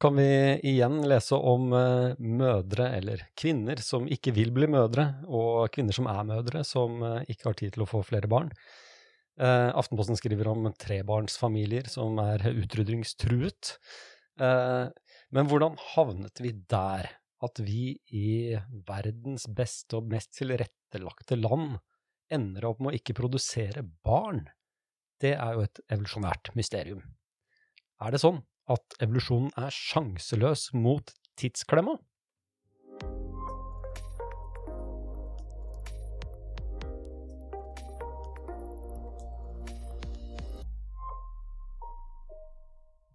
kan vi igjen lese om uh, mødre, eller kvinner, som ikke vil bli mødre, og kvinner som er mødre, som uh, ikke har tid til å få flere barn. Uh, Aftenposten skriver om trebarnsfamilier som er utrydningstruet. men hvordan havnet vi der? At vi i verdens beste og mest tilrettelagte land ender opp med å ikke produsere barn? Det er jo et evolusjonært mysterium. Er det sånn at evolusjonen er sjanseløs mot tidsklemma?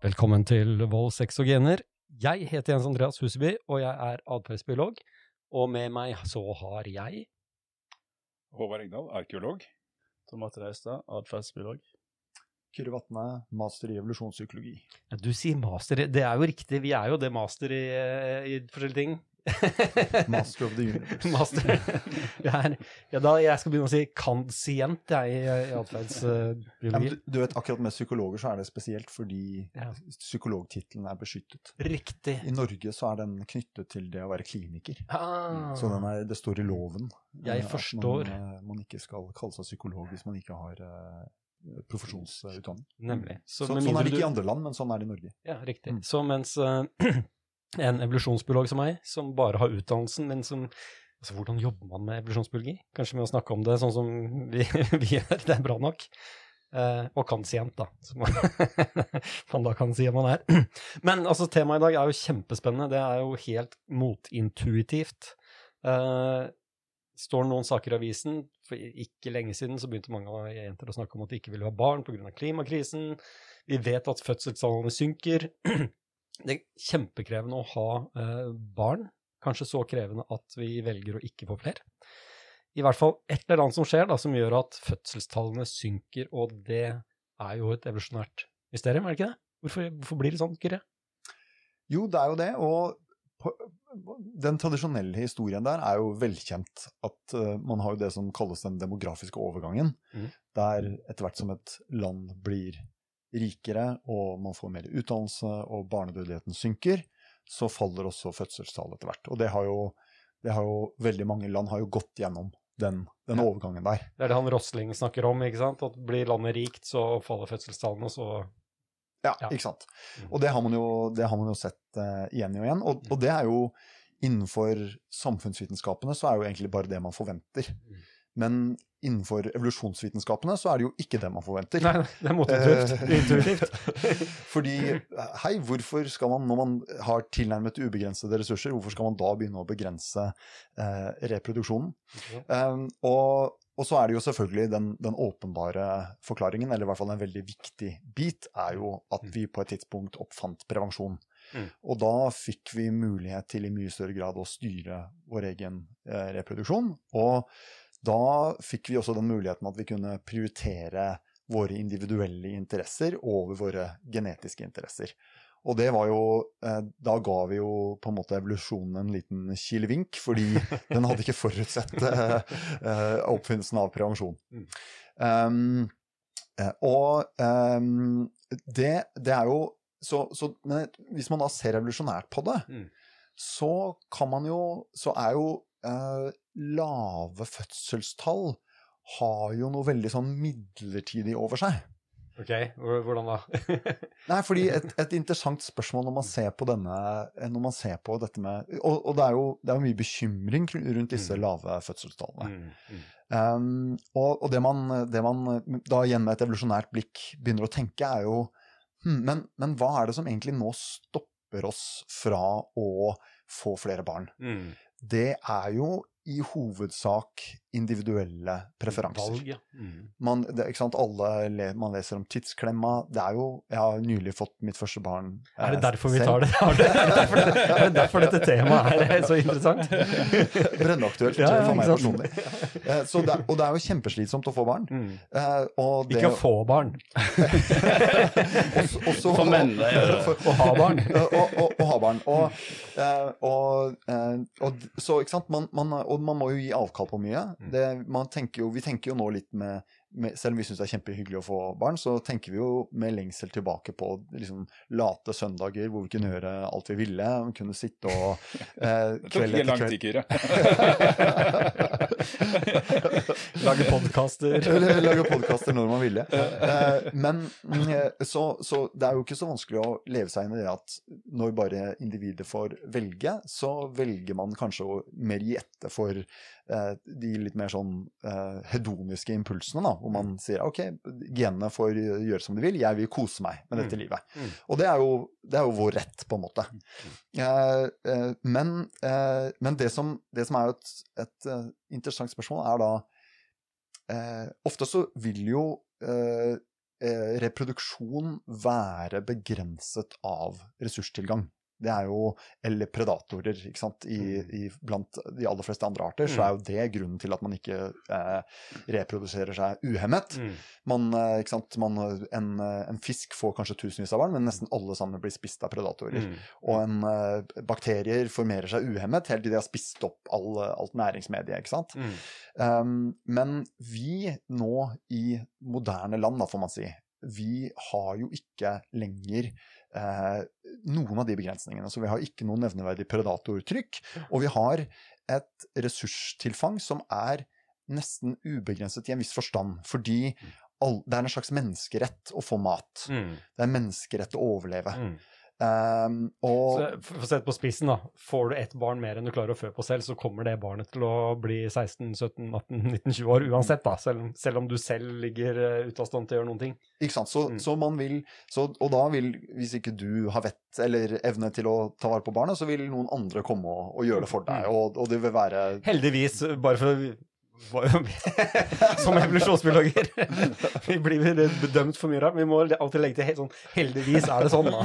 Velkommen til Vold, sex og gener. Jeg heter Jens Andreas Huseby, og jeg er atferdsbiolog. Og med meg så har jeg Håvard Engdahl, arkeolog. Tom Martin Austad, atferdsbiolog. Kyrre Vatne, master i evolusjonspsykologi. Ja, du sier master, det er jo riktig, vi er jo det master i, i forskjellige ting. master of the universe. master. Er, ja, da, jeg skal begynne å si kansient jeg, i atferdsbiologi. Ja, du, du, vet, akkurat med psykologer så er det spesielt fordi ja. psykologtittelen er beskyttet. Riktig. I Norge så er den knyttet til det å være kliniker. Ah. Så er, det står i loven jeg eh, forstår. Man, eh, man, ikke skal kalle seg psykolog hvis man ikke har profesjonsutdanning. Nemlig. Så, så, sånn er det ikke i andre land, men sånn er det i Norge. Ja, riktig. Mm. Så mens uh, en evolusjonsbiolog som meg, som bare har utdannelsen, men som Altså, hvordan jobber man med evolusjonsbiologi? Kanskje med å snakke om det sånn som vi, vi gjør, det er bra nok. Uh, og kansient, da, som man, man da kan si at man er. Men altså, temaet i dag er jo kjempespennende. Det er jo helt motintuitivt. Uh, står noen saker i avisen. For ikke lenge siden så begynte mange jenter å snakke om at de ikke ville ha barn pga. klimakrisen. Vi vet at fødselstallene synker. Det er kjempekrevende å ha eh, barn. Kanskje så krevende at vi velger å ikke få flere. I hvert fall et eller annet som skjer da, som gjør at fødselstallene synker, og det er jo et evolusjonært mysterium, er det ikke det? Hvorfor, hvorfor blir det sånn, Kyrre? Jo, det er jo det, og den tradisjonelle historien der er jo velkjent. At uh, man har jo det som kalles den demografiske overgangen. Mm. Der etter hvert som et land blir rikere og man får mer utdannelse og barnedødeligheten synker, så faller også fødselstallet etter hvert. Og det har, jo, det har jo veldig mange land har jo gått gjennom den, den ja. overgangen der. Det er det han Rosling snakker om, ikke sant? At blir landet rikt, så faller fødselstallene, så ja, ja, ikke sant. Mm. Og det har man jo, har man jo sett uh, igjen og igjen. Og, og, det er jo innenfor samfunnsvitenskapene så er jo egentlig bare det man forventer. Mm. Men innenfor evolusjonsvitenskapene så er det jo ikke det man forventer. Nei, det er motintuitivt. Uh, fordi, hei, hvorfor skal man, når man har tilnærmet ubegrensede ressurser, hvorfor skal man da begynne å begrense eh, reproduksjonen? Okay. Um, og og så er det jo selvfølgelig den, den, åpenbare forklaringen, eller i hvert fall en veldig viktig bit, er jo at mm. vi på et tidspunkt oppfant prevensjon. Mm. Og da fikk vi mulighet til i mye større grad å styre vår egen eh, reproduksjon. Og da fikk vi også den muligheten at vi kunne prioritere våre individuelle interesser over våre genetiske interesser. Og det var jo eh, Da ga vi jo på en måte evolusjonen en liten kilevink, fordi den hadde ikke forutsett eh, eh, oppfinnelsen av prevensjon. Um, og um, det, det, er jo så, så hvis man da ser revolusjonært på det, mm. så kan man jo Så er jo uh, lave fødselstall har jo noe veldig sånn midlertidig over seg. Ok, hvordan da? Nei, fordi et, et, interessant spørsmål når man ser på denne Når man ser på dette med Og, og det, er jo, det, er jo, mye bekymring rundt disse mm. lave fødselstallene. Mm, mm. Um, og, og det, man, det, man, da igjen med et evolusjonært blikk begynner å tenke, er jo hm, men, men, hva er det som egentlig nå stopper oss fra å få flere barn? Mm. Det er jo i hovedsak individuelle preferanser. Valg, ja. Mm. Man, det, Alle, man leser om tidsklemma. Det er jo Jeg har nylig fått mitt første barn eh, Er det derfor vi tar det? Er det derfor, er det derfor dette temaet er så interessant? Brennaktuelt ja, for meg personlig. Eh, det, og det er jo kjempeslitsomt å få barn. Mm. Eh, det, Ikke å få barn. også, også, for menn. Å ha barn. Å ha barn. Og, og, og, så, ikke sant man, man, Og man må jo gi avkall på mye. Mm. Det, tenker jo, vi tenker jo nå litt med, med, selv om vi syns det er kjempehyggelig å få barn, så tenker vi jo med lengsel tilbake på liksom, late søndager hvor vi kunne gjøre alt vi ville. Vi kunne sitte og eh, Det tok ikke lang tid, Lage podkaster. Lage podkaster når man ville. Eh, men eh, så, så det er jo ikke så vanskelig å leve seg inn i det at når bare individet får velge, så velger man kanskje å mer gi etter for de litt mer sånn eh, hedoniske impulsene, da, hvor man sier ok, genene får gjøre som de vil, jeg vil kose meg med dette Mm. livet. Mm. Og det er, jo, det er jo vår rett, på en måte. Eh, eh, men, eh, men det, som, det som er et, et eh, interessant spørsmål, er da eh, Ofte så vil jo eh, eh, reproduksjon være begrenset av ressurstilgang. Det er jo, eller predatorer, ikke sant. I, i, blant de aller fleste andre arter så er jo det grunnen til at man ikke eh, reproduserer seg uhemmet. Mm. Man, eh, ikke sant? Man, en, eh, en fisk får kanskje tusenvis av barn, men nesten alle sammen blir spist av predatorer. Mm. Og en, eh, bakterier formerer seg uhemmet helt til de har spist opp all, alt næringsmediet. ikke sant? Mm. Um, men vi nå i moderne land, da, får man si, vi har jo ikke lenger eh, noen av de begrensningene. Så vi har ikke noe nevneverdig predatortrykk, og vi har et ressurstilfang som er nesten ubegrenset i en viss forstand, fordi all, det er en slags menneskerett å få mat. Mm. Det er en menneskerett å overleve. Mm. Um, og Så for sette på spissen, da. Får du ett barn mer enn du klarer å fø på selv, så kommer det barnet til å bli 16-17-18-19-20 år uansett, da. Selv, selv om du selv ligger eh, ute av stand til å gjøre noen ting. Ikke sant? Så, Mm. så man vil så, Og da vil, hvis ikke du har vett eller evne til å ta vare på barnet, så vil noen andre komme og, og gjøre det for deg. Mm. Og, og det vil være Heldigvis, bare for å som evolusjonsbiologer. Vi blir bedømt for mye rart. Vi må alltid legge til sånn Heldigvis er det sånn, da.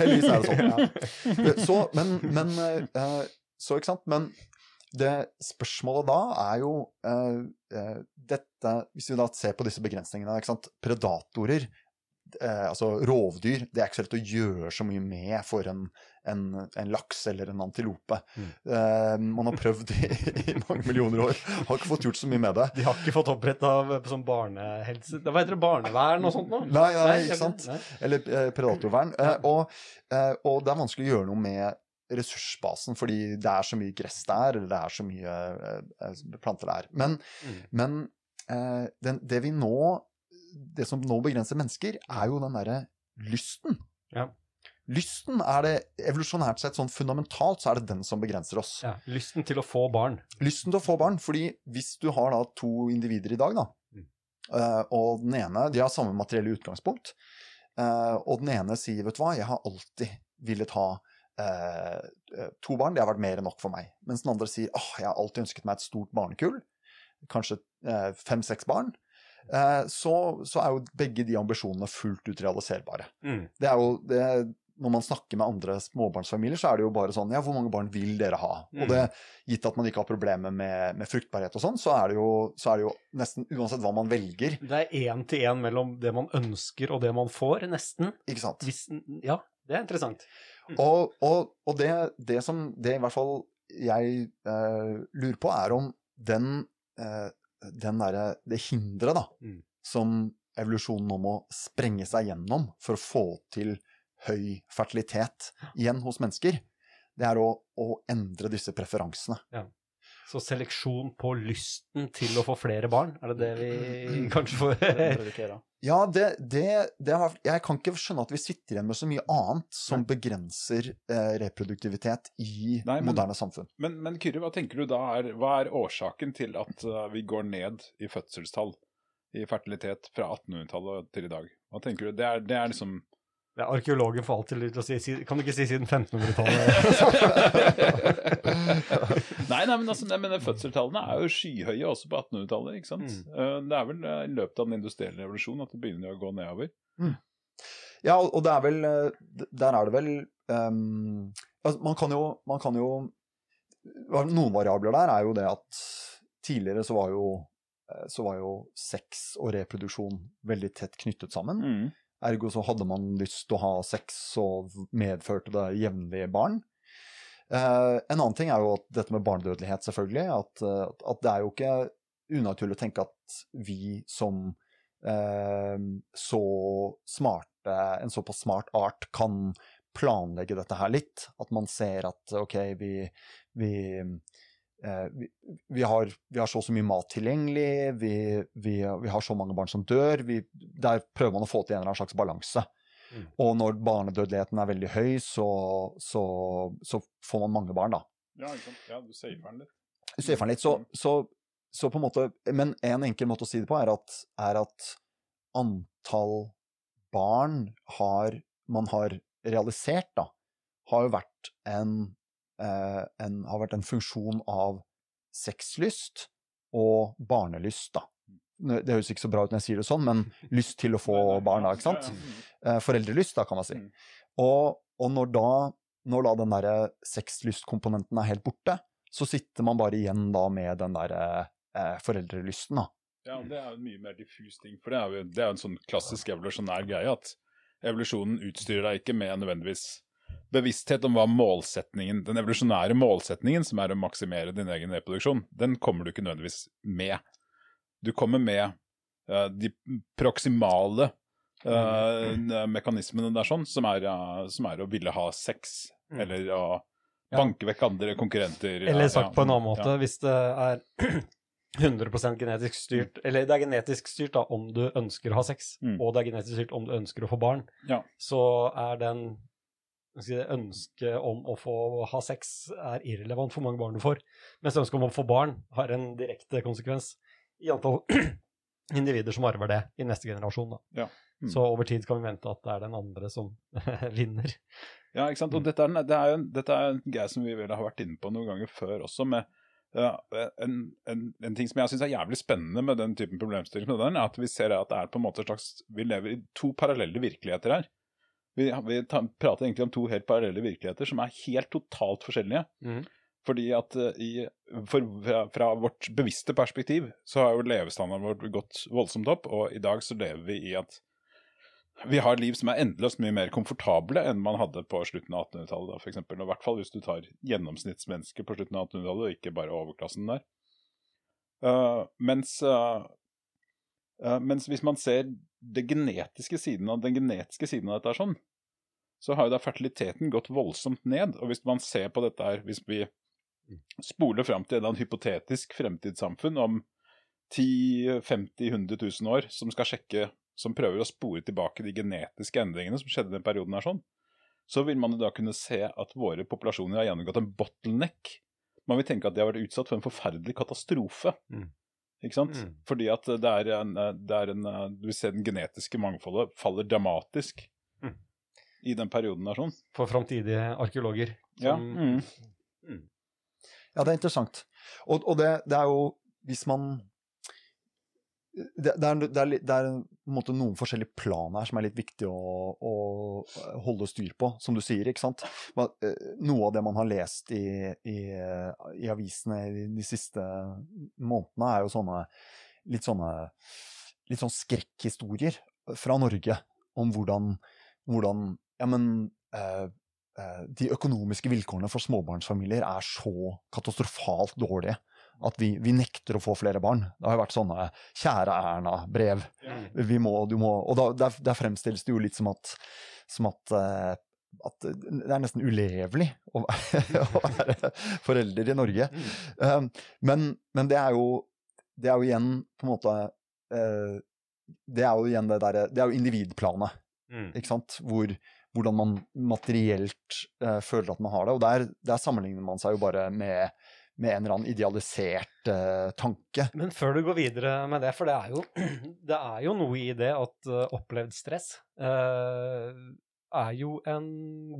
Heldigvis er det sånn. Ja. Så, men, men eh, Så, ikke sant. Men det spørsmålet da er jo eh, eh, dette Hvis vi da ser på disse begrensningene, ikke sant. Predatorer, eh, altså rovdyr, det er ikke så lett å gjøre så mye med for en, en, en laks eller en antilope. Mm. Uh, man har prøvd i, i mange millioner år, har ikke fått gjort så mye med det. De har ikke fått oppretta sånn barnehelse... Hva heter det? Barnevern og sånt noe? Nei, nei, ikke sant. Nei. Eller uh, predatorvern. Uh, og, eh, og det er vanskelig å gjøre noe med ressursbasen, fordi det er så mye gress der, eller det er så mye eh, planter der. Men, Mm. men eh, den, det vi nå Det som nå begrenser mennesker, er jo den derre lysten. Ja. Lysten er det evolusjonært sett sånn fundamentalt så er det den som begrenser oss. Ja, lysten til å få barn. Lysten til å få barn, fordi hvis du har da to individer i dag, da, Mm. eh, og den ene De har samme materielle utgangspunkt, eh, og den ene sier, vet du hva, jeg har alltid villet ha eh, to barn, det har vært mer enn nok for meg. Mens den andre sier, åh, jeg har alltid ønsket meg et stort barnekull, kanskje eh, fem-seks barn. Eh, så, så er jo begge de ambisjonene fullt ut realiserbare. Mm. Det er jo det, Når man snakker med andre småbarnsfamilier, så er det jo bare sånn Ja, hvor mange barn vil dere ha? Mm. Og det, gitt at man ikke har problemer med, med fruktbarhet og sånn, så, så er det jo nesten uansett hva man velger, Det er én til én mellom det man ønsker og det man får, nesten. ikke sant? Hvis, ja, det er interessant. Og, og, og det, det som det i hvert fall jeg eh, lurer på, er om den, eh, den derre Det hinderet, da, Mm. som evolusjonen nå må sprenge seg gjennom for å få til høy fertilitet igjen hos mennesker, det er å, å endre disse preferansene. Så seleksjon på lysten til å få flere barn, er det det vi kanskje får. Ja, det, det, det har, jeg kan ikke skjønne at vi sitter igjen med så mye annet som begrenser eh, reproduktivitet i Nei, men- moderne samfunn. Men, men Kyrre, hva tenker du da er, hva er årsaken til at uh, vi går ned i fødselstall, i fertilitet, fra 1800-tallet til i dag? Hva tenker du? Det er, det er liksom ja, Arkeologen får alltid lyst til å si, Kan du ikke si siden 1500-tallet? Nei, nei, men altså, nei, men fødselstallene er jo skyhøye også på 1800-tallet, ikke sant? Mm. Uh, det er vel uh, i løpet av den industrielle revolusjonen at det begynner å gå nedover. Ja, og det er vel eh, Der er det vel um, altså Man kan jo, man kan jo Noen variabler der er jo det at tidligere så var jo eh, så var jo sex og reproduksjon veldig tett knyttet sammen. Mm. Ergo så hadde man lyst til å ha sex, og medførte det jevnlig barn. Eh, en annen ting er jo at dette med barnedødelighet, selvfølgelig. At, eh, at det er jo ikke unaturlig å tenke at vi som eh, så smarte, en såpass smart art kan planlegge dette her litt. At man ser at OK, vi, vi, vi, vi, har, vi har, så og så mye mat tilgjengelig, vi, vi, har så mange barn som dør. der prøver man å få til en eller annen slags balanse. Mm. Og når barnedødeligheten er veldig høy, så, så, så, får man mange barn, da. Ja, ikke sant. Ja, du safer den litt. Du safer den litt. Så, mm. så, så, på en måte Men en enkel måte å si det på er at, er at antall barn har, man har realisert, da, har jo vært en, eh, en, har vært en funksjon av sexlyst og barnelyst, da. Det høres ikke så bra ut når jeg sier det sånn, men lyst til å få barn, da, ikke sant? Eh, foreldrelyst, da, kan man si. Mm. Og, og når da når da den derre sexlystkomponenten er helt borte, så sitter man bare igjen da med den derre eh, foreldrelysten, da. Ja, det er jo en mye mer diffus ting, for det er jo, det er en sånn klassisk evolusjonær greie at evolusjonen utstyrer deg ikke med nødvendigvis bevissthet om hva målsetningen, den evolusjonære målsetningen, som er å maksimere din egen reproduksjon, den kommer du ikke nødvendigvis med. Du kommer med uh, de proksimale uh, mekanismene der sånn, som er, uh, som er, å ville ha sex, mm. eller å banke vekk andre konkurrenter. Eller sagt ja, på en annen måte, ja. hvis det er 100% genetisk styrt, mm. eller det er genetisk styrt da, om du ønsker å ha sex, mm. og det er genetisk styrt om du ønsker å få barn, ja. så er den ønsket om å få ha sex er irrelevant for mange barn du får, mens ønsket om å få barn har en direkte konsekvens i antall individer som arver det i neste generasjon. Ja. Mm. Så over tid kan vi vente at det er den andre som vinner. Ja, ikke sant. Og mm. dette er, det er, dette er en greie som vi vel har vært inne på noen ganger før også, med ja, en, en, en, ting som jeg syns er jævlig spennende med den typen problemstilling, er at vi ser at det er på en måte slags Vi lever i to parallelle virkeligheter her. Vi, vi prater egentlig om to helt parallelle virkeligheter som er helt totalt forskjellige. Mm. Fordi at uh, i, for, fra, vårt bevisste perspektiv så har jo levestandarden vår gått voldsomt opp, og i dag så lever vi i at vi har liv som er endeløst mye mer komfortable enn man hadde på slutten av 1800-tallet, f.eks. I hvert fall hvis du tar gjennomsnittsmennesket på slutten av 1800-tallet, og ikke bare overklassen der. Uh, mens, uh, uh, mens, hvis man ser det genetiske siden av, den genetiske siden av dette, sånn, så har jo da fertiliteten gått voldsomt ned. Og hvis man ser på dette her, hvis vi spoler fram til en hypotetisk fremtidssamfunn om 10 50 100 000 år som skal sjekke som prøver å spore tilbake de genetiske endringene som skjedde i den perioden her sånn, så vil man da kunne se at våre populasjoner har gjennomgått en bottleneck. Man vil tenke at de har vært utsatt for en forferdelig katastrofe. Mm. Ikke sant? Mm. Fordi at det er en, det er en Du vil se den genetiske mangfoldet faller dramatisk mm. i den perioden der sånn. For framtidige arkeologer. Som... Ja. Mm. Mm. ja, det er interessant. Og, og det, det er jo Hvis man det, det, er, det, er, det er noen forskjellige plan her som er litt viktig å, å, holde styr på, som du sier. ikke sant? Eh, noe av det man har lest i, i, i avisene de siste månedene, er jo sånne litt sånne litt sånn skrekkhistorier fra Norge om hvordan, hvordan ja, men, eh, eh, de økonomiske vilkårene for småbarnsfamilier er så katastrofalt dårlige at vi, vi, nekter å få flere barn. Det har jo vært sånne 'kjære Erna'-brev. Vi må, du må, og da, der, der, fremstilles det jo litt som at, som at, uh, at det er nesten ulevelig å, å være forelder i Norge. Um, men, men, det er jo det er jo igjen på en måte uh, Det er jo igjen det derre Det er jo individplanet, mm. ikke sant? Hvor, hvordan man materielt uh, føler at man har det. Og der, der sammenligner man seg jo bare med med en eller annen idealisert uh, tanke. Men før du går videre med det, for det er jo, det er jo noe i det at uh, opplevd stress uh, er jo en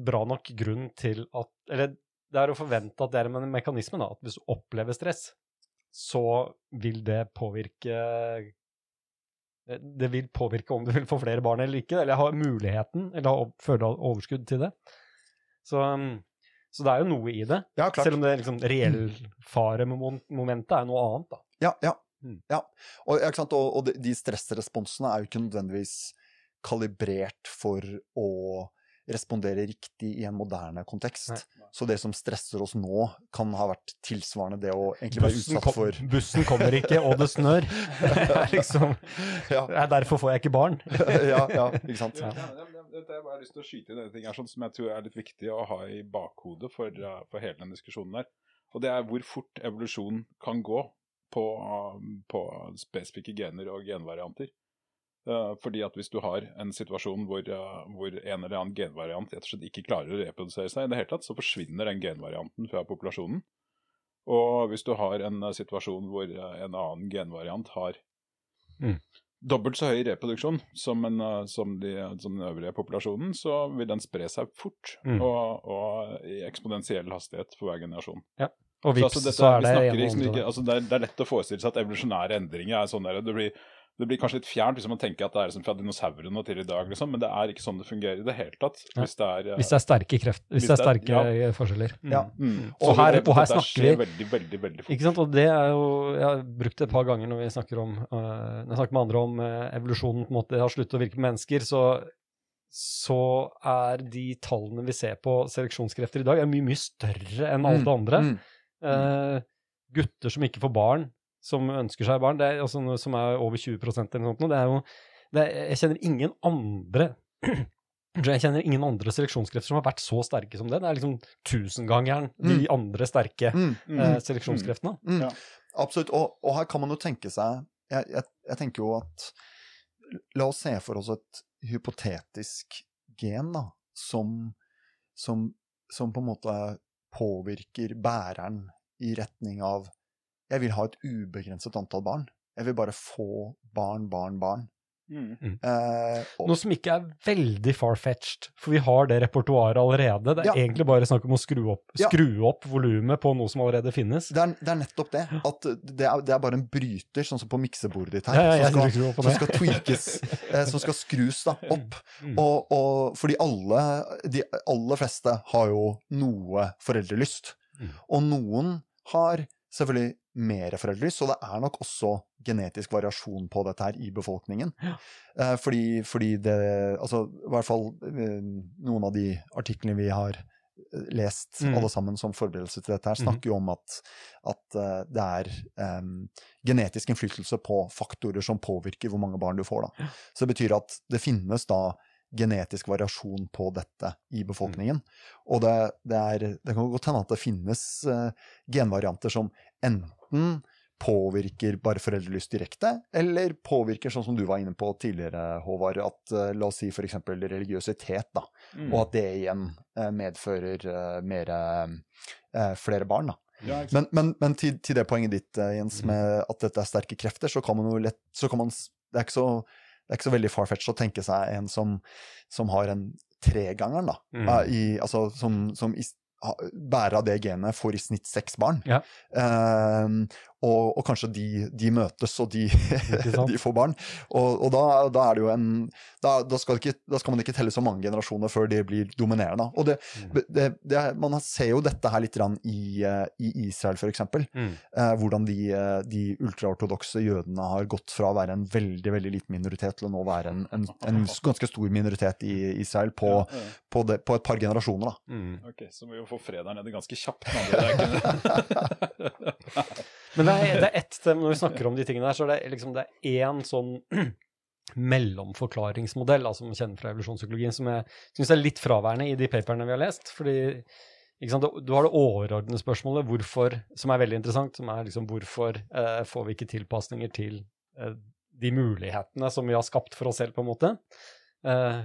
bra nok grunn til at Eller det er å forvente at det er en mekanisme, da, at hvis du opplever stress, så vil det påvirke det vil påvirke om du vil få flere barn eller ikke, eller ha muligheten, eller føle overskudd til det. Så um, så det er jo noe i det. Ja, selv om det liksom, reellfaremomentet er noe annet. da. Ja, ja. Mm. ja. Og, og, og, de stressresponsene er jo ikke nødvendigvis kalibrert for å respondere riktig i en moderne kontekst. Nei. Så det som stresser oss nå, kan ha vært tilsvarende det å egentlig være Bussen, utsatt kom, for bussen kommer ikke, og det snør. Det er liksom, Ja, er derfor får jeg ikke barn. ja, ja ikke sant. Ja, det- Jeg har lyst til å skyte inn en ting her, sånn som jeg tror er litt viktig å ha i bakhodet for, uh, for hele den diskusjonen her. Og det er hvor fort evolusjon kan gå på, på spesifikke gener og genvarianter. Uh, fordi at hvis du har en situasjon hvor, uh, hvor en eller annen genvariant ikke klarer å reprodusere seg i det hele tatt, så forsvinner den genvarianten fra populasjonen. Og hvis du har en situasjon hvor en annen genvariant har Mm. Dobbelt så høy reproduksjon som, en, uh, som, de, som den øvrige populasjonen, så vil den spre seg fort Mm. og, og i eksponentiell hastighet for hver generasjon. Ja. Og Så vips, altså, dette, så er det liksom ikke, altså det, er, det er lett å forestille seg at evolusjonære endringer er sånn der, det blir, det blir kanskje litt fjernt hvis man tenker at det er liksom fra dinosaurene og til i dag, liksom, men det er ikke sånn det fungerer i det hele tatt. Hvis det er, uh, Hvis det er sterke kreft, hvis Hvis det er sterke ja. forskjeller. Mm. Ja. mm. Og Så her- og her snakker vi- veldig, veldig, veldig fort. Ikke sant? Og det er jo Jeg har brukt det et par ganger når vi snakker om uh, Når jeg snakker med andre om uh, evolusjonen på en måte har sluttet å virke på mennesker, så, så er de tallene vi ser på seleksjonskrefter i dag, er mye, mye større enn alt det andre. Mm. Eh, gutter som ikke får barn, som ønsker seg barn, det er, altså, som er over 20% eller noe sånt, det er jo det er, Jeg kjenner ingen andre jeg kjenner ingen andre seleksjonskrefter som har vært så sterke som det. Det er liksom tusengangeren de Mm. andre sterke Mm. Mm. eh, seleksjonskreftene. Mm. Ja. Absolutt. Og, og her kan man jo tenke seg jeg, jeg, jeg tenker jo at La oss se for oss et hypotetisk gen da, som, som, som på en måte påvirker bæreren i retning av Jeg vil ha et ubegrenset antall barn. Jeg vil bare få barn, barn, barn. Mm. Uh, og, Noe som ikke er veldig far-fetched, for vi har det repertoaret allerede. Det er Ja. egentlig bare snakk om å skru opp, Ja. opp volumet på noe som allerede finnes. det, er, det er nettopp det. At det er, det er bare en bryter, sånn som på miksebordet ditt her, Ja, ja, som, skal, skru som skal tweakes, eh, som skal skrus da, opp. Mm. Og, og fordi alle, de aller fleste har jo noe foreldrelyst. Mm. Og noen har selvfølgelig mer foreldrelyst, så det er nok også genetisk variasjon på dette her i befolkningen. Eh, fordi, fordi det Altså, i hvert fall eh, noen av de artiklene vi har eh, lest Mm. alle sammen som forberedelse til dette her, snakker jo om at, at det er um, genetisk innflytelse på faktorer som påvirker hvor mange barn du får. Da. Så det betyr at det finnes da genetisk variasjon på dette i befolkningen. Og det, det, er, det kan godt hende at det finnes eh, genvarianter som enten påvirker bare foreldrelyst direkte, eller påvirker, sånn som du var inne på tidligere, Håvard, at eh, la oss si f.eks. religiøsitet, da, Mm. og at det igjen eh, medfører mer eh, flere barn. da. Ja. Men, men, men til, til det poenget ditt, Jens, med at dette er sterke krefter, så kan man jo lett så kan man, Det er ikke så, det er ikke så veldig far-fetched å tenke seg en som, som har en tregangeren, da. Mm. eh, I, altså, som, som i, bærer av det genet får i snitt seks barn. Ja. Ehm, og, og kanskje de, de møtes, og de, de får barn. Og, og da, da er det jo en da, da, skal det ikke, da skal man ikke telle så mange generasjoner før de blir dominerende. Og det, Mm. det, det, man ser jo dette her litt i, eh, i Israel, f.eks. Mm. Eh, hvordan de, eh, de ultraortodokse jødene har gått fra å være en veldig veldig liten minoritet til å nå være en, en, en ganske stor minoritet i Israel på, Ja, ja. på, det, på et par generasjoner. da. Mm. Ok, så må vi jo få fred der nede ganske kjapt. det er ikke- Men det er, det er ett når vi snakker om de tingene her, så er det liksom det er én sånn mellomforklaringsmodell, altså vi kjenner fra evolusjonspsykologien, som jeg syns er litt fraværende i de paperne vi har lest. fordi sant, du- har det overordnede spørsmålet, hvorfor, som er veldig interessant, som er liksom hvorfor eh, får vi ikke tilpasninger til eh, de mulighetene som vi har skapt for oss selv, på en måte. Eh,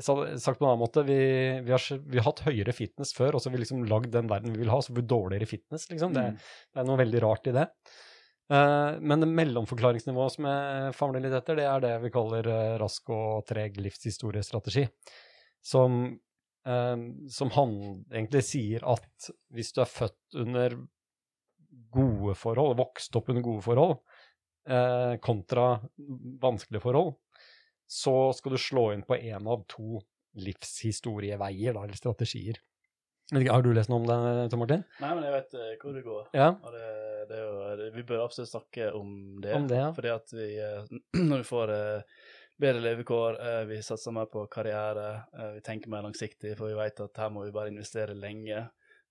sagt på en annen måte, vi, vi, har, vi har hatt høyere fitness før, og så har vi liksom lagd den verden vi vil ha, så blir vi dårligere fitness, liksom. Det, det er noe veldig rart i det. Uh, men det mellomforklaringsnivået som jeg famler litt etter, det er det vi kaller uh, rask og treg livshistoriestrategi. Som, uh, som han egentlig sier at hvis du er født under gode forhold, vokst opp under gode forhold, kontra vanskelige forhold, så skal du slå inn på én av to livshistorieveier, da, eller strategier. Har du lest noe om det, Tom Martin? Nei, men jeg vet eh, hvor det går. Ja. Det, det er jo, det, vi bør absolutt snakke om det. Om det, ja. Fordi at vi, eh, når vi får eh, bedre levekår, vi satser mer på karriere, vi tenker mer langsiktig, for vi vet at her må vi bare investere lenge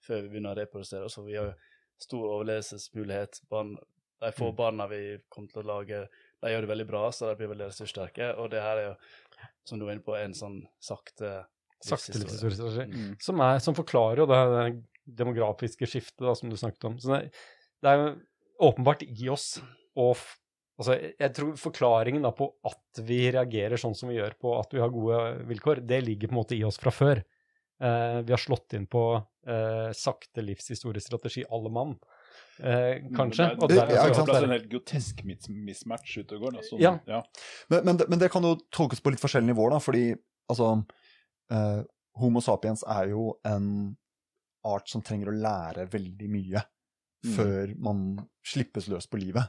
før vi begynner å reprodusere. Så vi har stor overlevelsesmulighet. Barn, de få Mm. barna vi kommer til å lage, de gjør det veldig bra, så de blir veldig ressurssterke. Og det her er jo, som du var inne på, en sånn sakte Sakte livshistorie. livshistoriestrategi. Mm. Som, er, som forklarer jo det, det demografiske skiftet da, som du snakket om. Så det, det er jo åpenbart i oss og Altså, jeg tror forklaringen da på at vi reagerer sånn som vi gjør på at vi har gode vilkår, det ligger på en måte i oss fra før. Eh, vi har slått inn på eh, sakte livshistoriestrategi alle mann, eh, kanskje. Mm, Og Det der, er, det sant, er det en helt grotesk mismatch ute og går. Da. Sånn, Ja. ja. Men, men, det- men det kan jo tolkes på litt forskjellige nivåer, da, fordi altså eh, Homo sapiens er jo en art som trenger å lære veldig mye Mm. før man slippes løs på livet.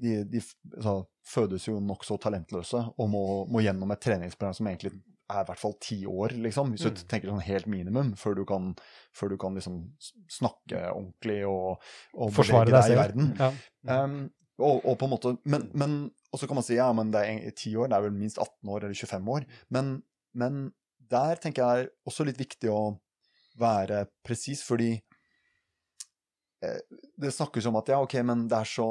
De, de altså, fødes jo nokså talentløse og må, må gjennom et treningsprogram som egentlig er i hvert fall ti år, liksom, hvis du Mm. tenker sånn helt minimum, før du kan, før du kan liksom snakke ordentlig og, og forsvare deg deg i verden. Ja. Um, og, og på en måte, men, men og så kan man si ja, men det er ti år, det er vel minst 18 år eller 25 år. Men, men der tenker jeg er også litt viktig å være presis, fordi eh, det snakkes om at ja, ok, men det er så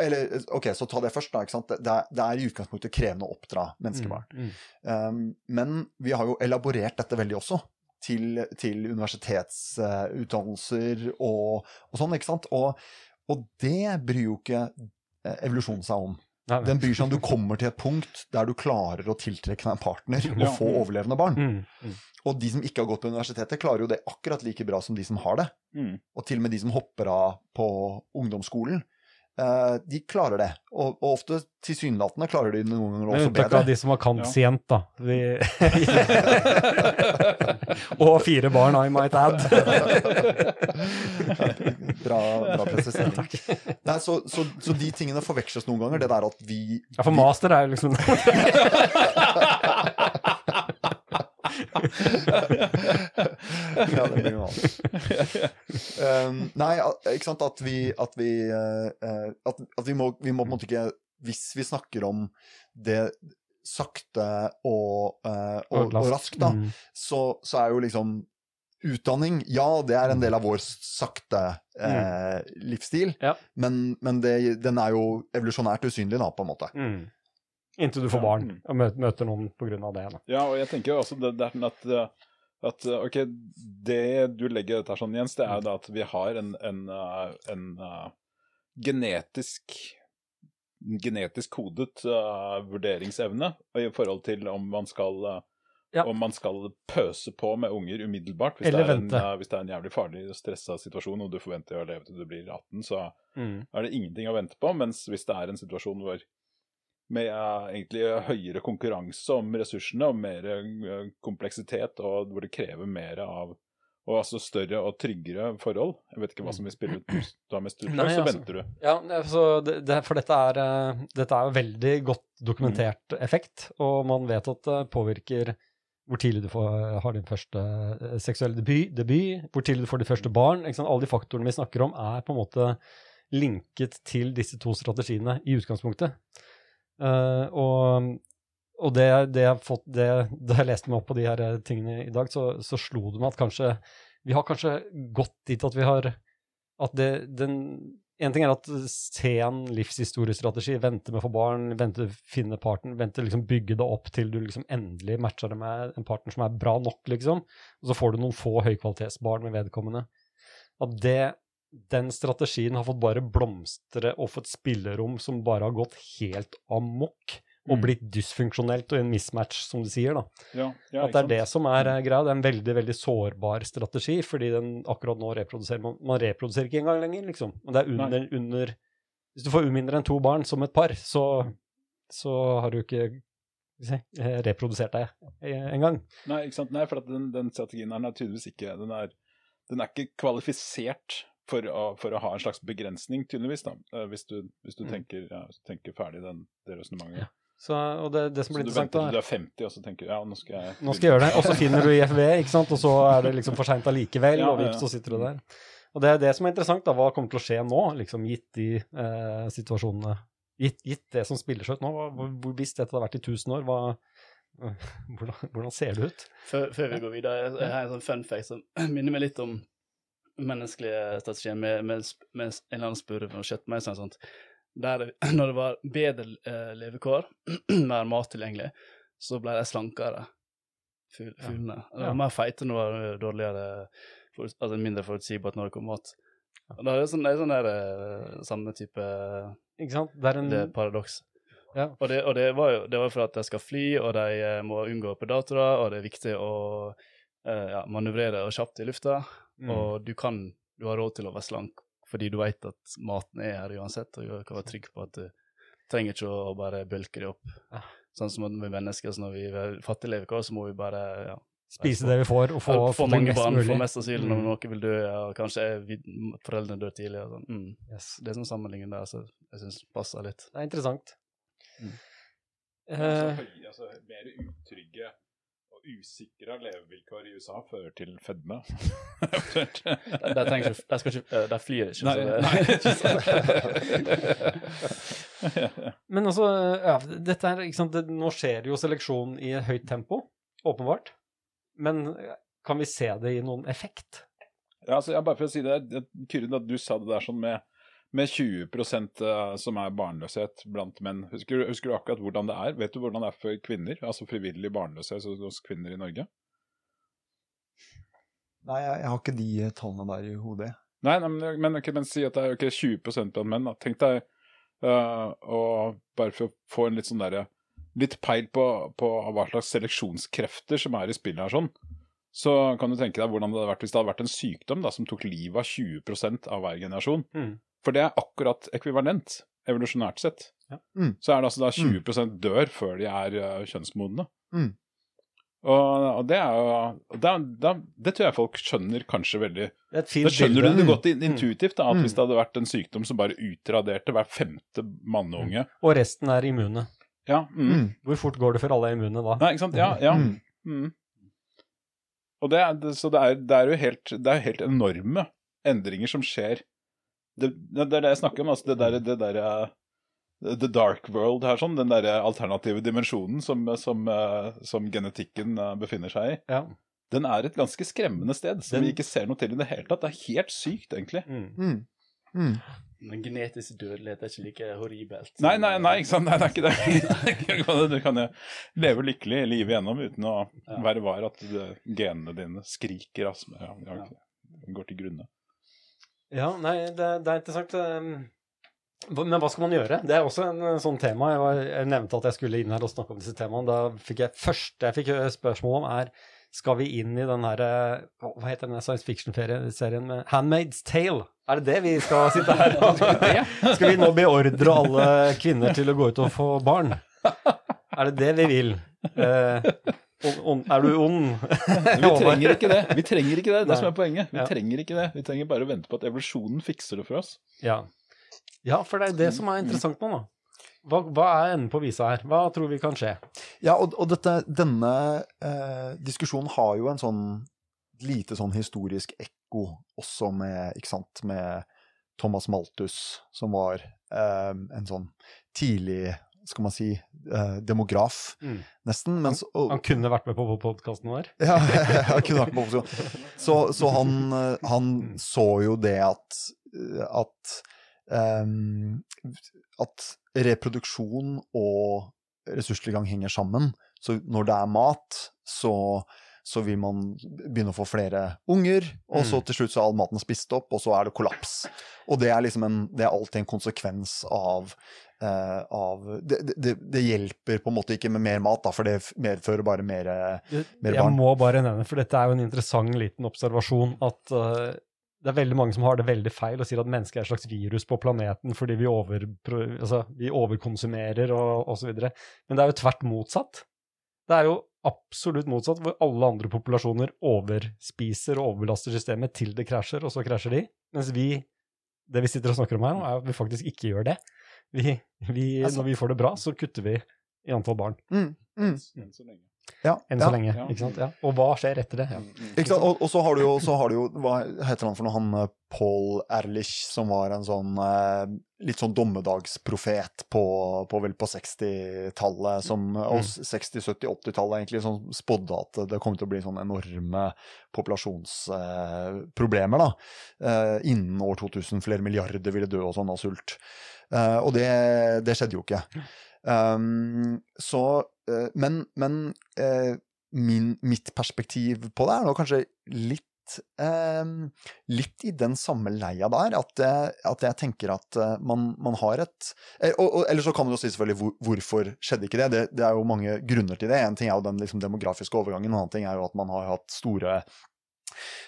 eller, ok, så ta det først, da. ikke sant? Det, er, det er i utgangspunktet krevende å oppdra menneskebarn. Mm, mm. Um, men vi har jo elaborert dette veldig også. Til, til universitetsutdannelser og, og sånn, ikke sant? Og, og det bryr jo ikke eh, evolusjonen seg om. Nei, nei. Den bryr seg om du kommer til et punkt der du klarer å tiltrekke deg en partner og Ja. få overlevende barn. Mm, mm. Og de som ikke har gått på universitetet, klarer jo det akkurat like bra som de som har det. Mm. Og til og med de som hopper av på ungdomsskolen. Eh, de klarer det. Og, og ofte tilsynelatende klarer de noen ganger Med også unntak bedre. av de som har kantsient, da. De... og fire barn, I might add. bra, bra presisering. Nei, så, så, så de tingene forveksles noen ganger. Det der at vi Ja, for master er jo liksom ja, det blir vanlig. Um, nei, ikke sant at vi At vi, eh, eh, at, at vi, må, vi må på en måte ikke Hvis vi snakker om det sakte og, uh, og, og raskt, da, Mm. så, så er jo liksom Utdanning, ja, det er en del av vår sakte eh, livsstil, Ja. men, men det, den er jo evolusjonært usynlig, da, på en måte. Mm. Inntil du får barn mm. og møter, noen av det. Da. Ja, og jeg tenker jo også det, det sånn at, uh, at uh, Ok, det du legger dette sånn, Jens, det er jo da at vi har en, en, en, en uh, genetisk genetisk kodet uh, vurderingsevne i forhold til om man skal uh, Ja. om man skal pøse på med unger umiddelbart. Hvis, Eller det er, en, uh, hvis det er en jævlig farlig og stressa situasjon, og du forventer å leve til du blir 18, så Mm. er det ingenting å vente på. Mens hvis det er en situasjon hvor med eh, egentlig høyere konkurranse om ressursene og mer eh, kompleksitet, og hvor det krever mer av og altså større og tryggere forhold. Jeg vet ikke hva som vil spille ut da mest ut, Nei, så altså. venter du. Ja, altså, det, for dette er, eh, dette er veldig godt dokumentert effekt, og man vet at det påvirker hvor tidlig du får, har din første eh, seksuelle debut, debut, hvor tidlig du får de første barn. Alle de faktorene vi snakker om, er på en måte linket til disse to strategiene i utgangspunktet. Eh, og og det, det jeg fått, det, da jeg leste meg opp på de her eh, tingene i dag, så, så slo det meg at kanskje vi har kanskje gått dit at vi har At det, den En ting er at se en livshistoriestrategi, vente med å få barn, vente finne parten, vente liksom bygge det opp til du liksom endelig matcher det med en partner som er bra nok, liksom. Og så får du noen få høykvalitetsbarn med vedkommende. At det den strategien har fått bare blomstre og fått spillerom som bare har gått helt amok og Mm. blitt dysfunksjonelt og en mismatch, som du sier. da. Ja, ja, At det er det som er eh, greia. Det er en veldig veldig sårbar strategi, fordi den akkurat nå reproduserer man, man reproduserer ikke engang lenger, liksom. Men det er under, under Hvis du får mindre enn to barn som et par, så, så har du ikke si, eh, reprodusert deg eh, engang. Nei, ikke sant? Nei, for at den, den strategien her er tydeligvis ikke Den er, den er ikke kvalifisert for å, for å ha en slags begrensning, tydeligvis, da. eh, Hvis du, hvis du Mm. tenker, ja, tenker ferdig den, det resonnementet. Ja. Så, og det, det som Så du venter til du er 50, og så tenker du ja, nå skal jeg Nå skal jeg gjøre det, og så finner du IFV, ikke sant, og så er det liksom for seint allikevel, Ja, og vips, ja. så sitter du der. Og det er det som er interessant, da. Hva kommer til å skje nå, liksom, gitt de eh, situasjonene Gitt, gitt det som spiller seg ut nå, hva, hvis dette hadde vært i 1000 år, hva, hvordan, hvordan ser det ut? Før, før vi går videre, jeg har en sånn fun fact som minner meg litt om menneskelige strategier med, med, med en eller annen spurv og kjøttmeis og sånt. Der, når det var bedre eh, levekår, mer mat tilgjengelig, så ble de slankere, fuglene. Ja. De var mer feite når det var dårligere, for, altså mindre forutsigbart når det kom mat. Da er det sånn, det er sånn der, eh, samme type Ikke sant? Det er en det paradoks. Ja. Og, det, og det var jo det var for at de skal fly, og de eh, må unngå predatorer, og det er viktig å eh, ja, manøvrere og kjapt i lufta. Mm. Og du kan du har råd til å være slank fordi du vet at maten er her uansett, og du kan være trygg på at du trenger ikke å bare bølke det opp. Ja. Sånn som med mennesker, så når vi er fattige levekår, så må vi bare ja, Spise det vi får, og få, ja, få mange mest barn, mulig. få mest asyl når noen vil dø, ja, og kanskje er vi, foreldrene dør tidlig. Og sånn. Mm. Yes. Det er sånn sammenligning der, så jeg syns passer litt. Det er interessant. Mm. Uh, Altså, altså, mer utrygge og usikre levevilkår i USA fører til fedme. der, der, ikke, der, skal ikke, der flyr ikke. Nei, så det, nei, ikke sånn. men altså, ja, dette er, ikke sant, det, nå skjer jo seleksjon i høyt tempo, åpenbart. Men eh, kan vi se det i noen effekt? Ja, altså, jeg, bare for å si det, det- Kyrre, du sa det der sånn med, med 20 eh, som er barnløshet blant menn. Husker, du- husker du akkurat hvordan det er? Vet du hvordan det er for kvinner? Altså frivillig barnløshet hos kvinner i Norge? Nei, jeg, jeg har ikke de tallene der i hodet. Nei, nei men, men, okay, men si at det er okay, 20 blant menn. Da. Tenk deg uh, og bare for å få en litt sånn derre Litt peil på, på hva slags seleksjonskrefter som er i spillet her, sånn. Så kan du tenke deg hvordan det hadde vært hvis det hadde vært en sykdom da, som tok livet av 20% av hver generasjon. Mm. For det er akkurat ekvivalent, evolusjonært sett. Ja. Mm. Så er det altså da 20% dør før de er uh, kjønnsmodne. Mm. Og, og det er jo det, det, Det tror jeg folk skjønner kanskje veldig Det da skjønner du det godt intuitivt, da, at Mm. hvis det hadde vært en sykdom som bare utraderte hver femte manneunge Og resten er immune. Ja, mm. Mm. Hvor fort går det før alle er immune da? Nei, ikke sant? Ja, ja. Mm. Mm. Og det, er- det, så det er, det er jo helt, det er helt enorme endringer som skjer. Det, det er det jeg snakker om, altså det der, det der eh, The dark world her, sånn, den der alternative dimensjonen som, som, eh, som genetikken eh, befinner seg i. Ja. Den er et ganske skremmende sted, som Den- vi ikke ser noe til i det hele tatt. Det er helt sykt, egentlig. Mm. Mm. Men genetisk dødelighet er ikke like horribelt. Nei, nei, nei, ikke sant? Nei, det er ikke det. Du kan jo leve lykkelig livet igjennom uten å Ja. være var at genene dine skriker. Altså. Ja, ja, går til grunne. Ja, nei, det, det er interessant. um, Men hva skal man gjøre? Det er også en eh, sånn tema. Jeg, var, jeg nevnte at jeg skulle inn her og snakke om disse temaene. Da fikk jeg første jeg fikk eh, spørsmål om, er skal vi inn i den her eh, Hva heter den science fiction-serien med Handmaid's Tale? Er det det vi skal sitte her og Skal vi nå beordre alle kvinner til å gå ut og få barn? Er det det vi vil? Eh, on, on, er du ond? Vi trenger ikke det. Vi trenger ikke det, det er som er poenget. Vi Ja. trenger ikke det. Vi trenger bare å vente på at evolusjonen fikser det for oss. Ja. ja, for det er det som er interessant nå, da. Hva, hva er enden på visa her? Hva tror vi kan skje? Ja, og, og dette, denne eh, diskusjonen har jo en sånn lite sånn historisk ekko også med, ikke sant, med Thomas Malthus, som var eh, en sånn tidlig, skal man si, eh, demograf, Mm. nesten. Mens, og, Han kunne vært med på podkasten vår. ja, han kunne vært med på opposisjon. Så, så han, eh, han så jo det at, eh, at, ehm, at reproduksjon og ressurstilgang henger sammen. Så når det er mat, så, så vil man begynne å få flere unger, og så Mm. til slutt så er all maten spist opp, og så er det kollaps. Og det er liksom en, det er alltid en konsekvens av uh, av det, det, det hjelper på en måte ikke med mer mat, da, for det medfører bare mer mer barn. Jeg må bare nevne, for dette er jo en interessant liten observasjon, at uh, det er veldig mange som har det veldig feil og sier at mennesket er et slags virus på planeten fordi vi, over, altså, vi overkonsumerer og osv. Men det er jo tvert motsatt. Det er jo absolutt motsatt, hvor alle andre populasjoner overspiser og overbelaster systemet til det krasjer, og så krasjer de. Mens vi, det vi sitter og snakker om her nå, er at vi faktisk ikke gjør det. Vi, vi, Altså- når vi får det bra, så kutter vi i antall barn. mm, mm. Enn så lenge. Ja, enn ja. så lenge. Ikke sant? Ja. Og hva skjer etter det? Ja. Ikke sant? Og, og så har du jo, så har du jo Hva heter han for noe? Han eh, Paul Ehrlich, som var en sånn eh, litt sånn dommedagsprofet på, på vel på 60-tallet, som Og 60-, 70-, 80-tallet egentlig, som spådde at det kom til å bli sånne enorme populasjonsproblemer, da. Eh, innen år 2000. Flere milliarder ville dø og sånn av sult. Eh, og det, det skjedde jo ikke. Um, så Men, men eh, min, mitt perspektiv på det er nå kanskje litt eh, litt i den samme leia der, at, jeg- at jeg tenker at eh, man, man har et eh, og, og, Eller så kan du jo si selvfølgelig hvor, hvorfor skjedde ikke det? det? Det er jo mange grunner til det. En ting er jo den liksom, demografiske overgangen, en annen ting er jo at man har hatt store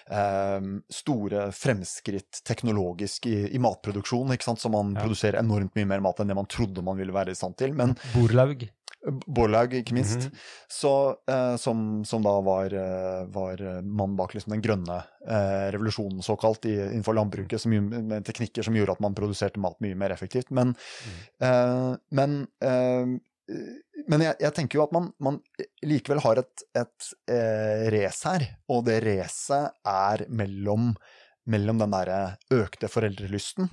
Um, store fremskritt teknologisk i, i matproduksjon, så man Ja. produserer enormt mye mer mat enn det man trodde man ville være i stand til. Men Borlaug. Borlaug, ikke minst, Mhm. så, eh, som, som da var, eh, var eh, mannen bak liksom den grønne eh, revolusjonen, såkalt, i, innenfor landbruket, som, med teknikker som gjorde at man produserte mat mye mer effektivt. Men, eh, men, eh, men jeg, jeg tenker jo at man, man likevel har et, et race her, og det racet er mellom, mellom den derre økte foreldrelysten,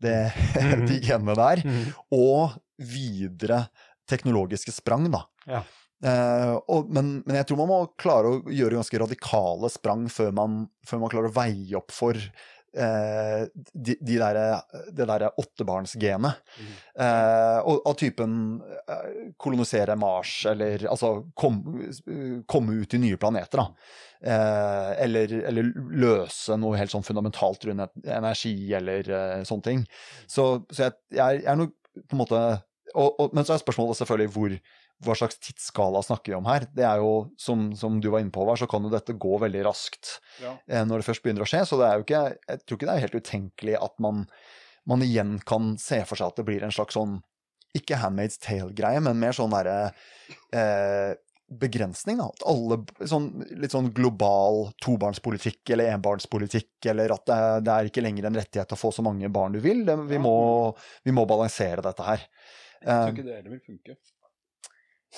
det, de genene der, Mhm. og videre teknologiske sprang, da. Ja. Eh, og, men, men jeg tror man må klare å gjøre ganske radikale sprang før man, før man klarer å veie opp for eh, de, de der, det derre åttebarnsgenet. Eh, og av typen eh, kolonisere Mars, eller altså kom, komme ut i nye planeter, da. Eh, eller, eller løse noe helt sånn fundamentalt rundt energi, eller eh, sånne ting. Så, så jeg, jeg, er nok på en måte og, og, Men så er spørsmålet selvfølgelig hvor, hva slags tidsskala snakker vi om her. Det er jo, som, som du var inne på, Håvard, så kan jo dette gå veldig raskt Ja. eh, når det først begynner å skje. Så det er jo ikke, jeg tror ikke det er helt utenkelig at man, man igjen kan se for seg at det blir en slags sånn ikke Handmaid's Tale-greie, men mer sånn derre eh, begrensning, da. At alle sånn, Litt sånn global tobarnspolitikk eller enbarnspolitikk, eller at det, det er ikke lenger en rettighet å få så mange barn du vil. Det, vi, må, vi må balansere dette her. Jeg tror Eh, ikke det heller vil funke.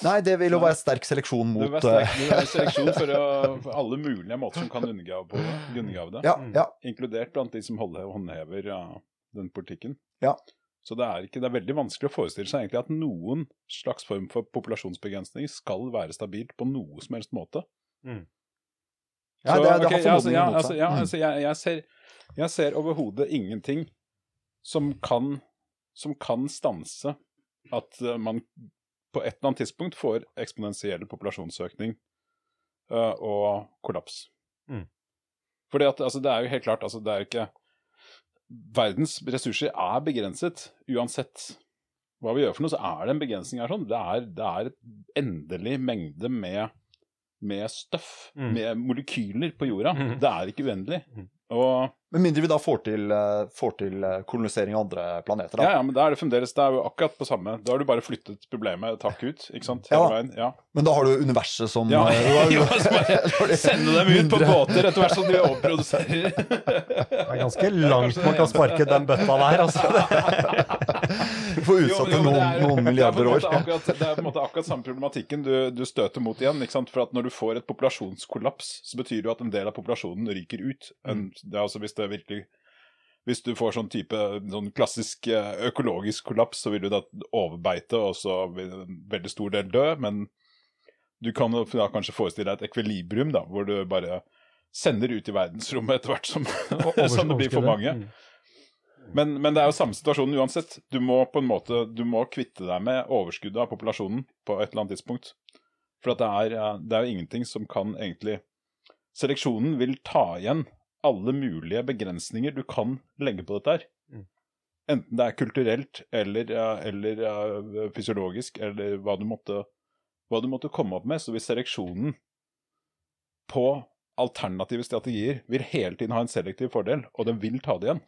nei, det vil jo være sterk seleksjon Det mot vil være sterk- eh, vil være seleksjon for, å, for alle mulige måter som kan undergrave, på det, undergrave det. Ja, ja. Inkludert blant de som holder, håndhever ja, den politikken. Ja. Så det er, ikke, det er veldig vanskelig å forestille seg egentlig at noen slags form for populasjonsbegrensning skal være stabilt på noe som helst måte. ja, Så, det, det ok, har altså, formodningen mot altså, seg. ja, Mm. altså, jeg, jeg ser, jeg ser overhodet ingenting som kan, som kan stanse at eh, man på et eller annet tidspunkt får eksponentiell populasjonsøkning uh, og kollaps. Mm. Fordi at altså, det er jo helt klart altså, det er ikke Verdens ressurser er begrenset uansett hva vi gjør for noe, så er det en begrensning her. sånn. Det er, det er et endelig mengde med, med støff, Mm. med molekyler på jorda. Mm. Det er ikke uendelig. Mhm. Og Med mindre vi da får til, eh, får til eh, kolonisering av andre planeter. Da. ja, ja, men da er det fremdeles Det er jo akkurat på samme Da har du bare flyttet problemet et hakk ut, ikke sant? Ja. Veien. Ja. Men da har du universet som Ja, eh, jo, bare Sende dem ut på båter etter hvert som de overproduserer. Det er ganske langt man kan sparke den bøtta der, altså. Får utsatt det noen, noen er milliarder år. Akkurat, det er på en måte akkurat samme problematikken du, du støter mot igjen. ikke sant? For at når du får et populasjonskollaps, så betyr det jo at en del av populasjonen ryker ut. En, det er altså hvis det virkelig hvis du får sånn type sånn klassisk eh, økologisk kollaps, så vil du da overbeite, og så vil en veldig stor del dø. Men du kan da kanskje forestille deg et ekvilibrium, da, hvor du bare sender ut i verdensrommet etter hvert som, som det blir for mange. Mm. Men, men det er jo samme situasjonen uansett. Du må på en måte, du må kvitte deg med overskuddet av populasjonen på et eller annet tidspunkt. For at det er, eh, det er jo ingenting som kan egentlig Seleksjonen vil ta igjen alle mulige begrensninger du kan legge på dette her. Mm. Enten det er kulturelt eller, eh, eller eh, fysiologisk, eller hva du, måtte, hva du måtte komme opp med. Så hvis seleksjonen på alternative strategier vil hele tiden ha en selektiv fordel, og den vil ta det igjen,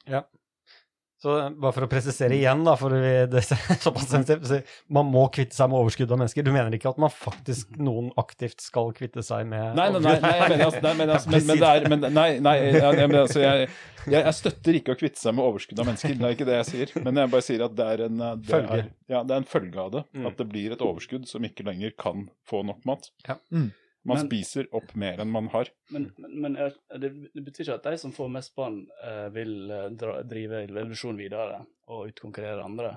Så bare for å presisere igjen, da, for det er såpass sensitivt, så man må kvitte seg med overskudd av mennesker. Du mener ikke at man faktisk noen aktivt skal kvitte seg med Nei, nei, nei, nei, jeg mener, altså, nei, men, altså, men, men det er men, Nei, nei jeg, jeg, men, altså, jeg, jeg, jeg støtter ikke å kvitte seg med overskudd av mennesker. Det er ikke det jeg sier. Men jeg bare sier at det er en, uh, det Følge. er, ja, det er en følge av det. Mm. At det blir et overskudd som ikke lenger kan få nok mat. Ja. Mm. Man Men- spiser opp mer enn man har. Men, men, men er- det, det betyr ikke at de som får mest barn, eh, vil eh, dra, drive evolusjon videre og utkonkurrere andre.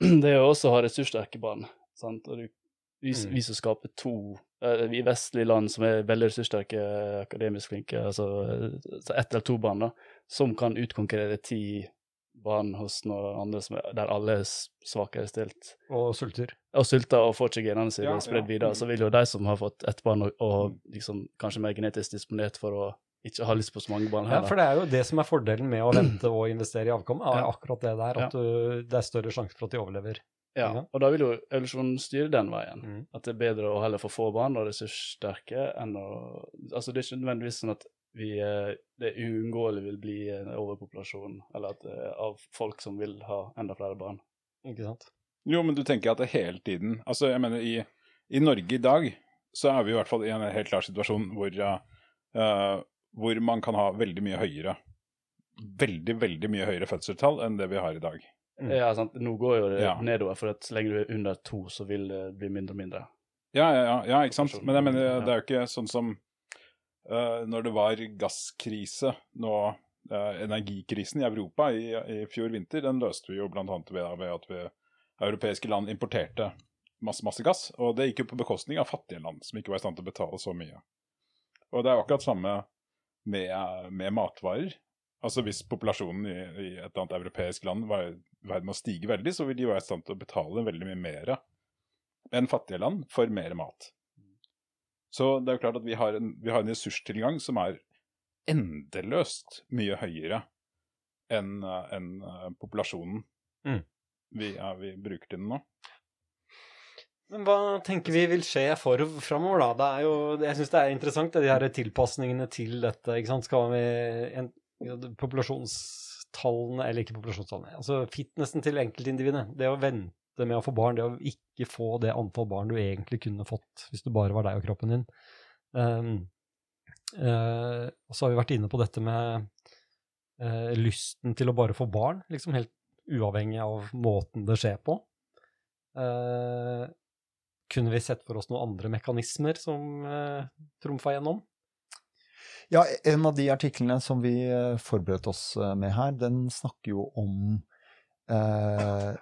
Det er jo også å ha ressurssterke barn. Sant? Og du, vi, Mm. vi som skaper to eh, I vestlige land som er veldig ressurssterke, akademisk flinke, altså eh, ett eller to barn, da, som kan utkonkurrere ti barn hos noen andre som er, der alle er svakere stilt og sulter. og sulter og får ikke genene sine Ja, spredd ja. videre, Mm. så vil jo de som har fått ett barn og, og liksom kanskje mer genetisk disponert for å ikke ha lyst på så mange barn her. Ja, for det er jo det som er fordelen med å vente og investere i avkom, er Ja. akkurat det der, at du, det er større sjanse for at de overlever. Ja, Ja. og da vil jo evolusjonen styre den veien. Mm. At det er bedre å heller få få barn og ressurssterke enn å Altså det er ikke nødvendigvis sånn at vi eh, det uunngåelig vil bli en overpopulasjon eller at, eh, av folk som vil ha enda flere barn. Ikke sant? Jo, men du tenker at det hele tiden Altså, jeg mener, i, i Norge i dag så er vi i hvert fall i en helt klar situasjon hvor, uh, hvor man kan ha veldig mye høyere Veldig, veldig mye høyere fødselstall enn det vi har i dag. Mm. Ja, sant? Nå går jo det Ja. nedover, for at så lenge du er under to, så vil det bli mindre og mindre. Ja, ja, ja, ja ikke sant? Men jeg mener, det er jo ikke sånn som når det var gasskrise nå uh, Energikrisen i Europa i, i fjor vinter, den løste vi jo annet ved, ved at vi, europeiske land importerte masse, masse gass. Og det gikk jo på bekostning av fattige land som ikke var i stand til å betale så mye. Og det er jo akkurat samme med, med matvarer. Altså Hvis populasjonen i, i et eller annet europeisk land var i ferd med å stige veldig, så vil de være i stand til å betale veldig mye mer enn fattige land for mer mat. Så det er jo klart at vi har en, vi har en ressurstilgang som er endeløst mye høyere enn en, enn, eh, populasjonen Mm. vi, ja, vi bruker til den nå. Men hva tenker vi vil skje for framover, da? Det er jo, jeg syns det er interessant, det, de her tilpasningene til dette. ikke sant? Skal vi en, Populasjonstallene, eller ikke populasjonstallene, altså fitnessen til enkeltindividet. Det å vente med å få barn, det å ikke få det antall barn du egentlig kunne fått hvis du bare var deg og kroppen din. Um, uh, og så har vi vært inne på dette med uh, lysten til å bare få barn, liksom helt uavhengig av måten det skjer på. Uh, kunne vi sett for oss noen andre mekanismer som uh, trumfa gjennom? Ja, en av de artiklene som vi forberedte oss med her, den snakker jo om eh,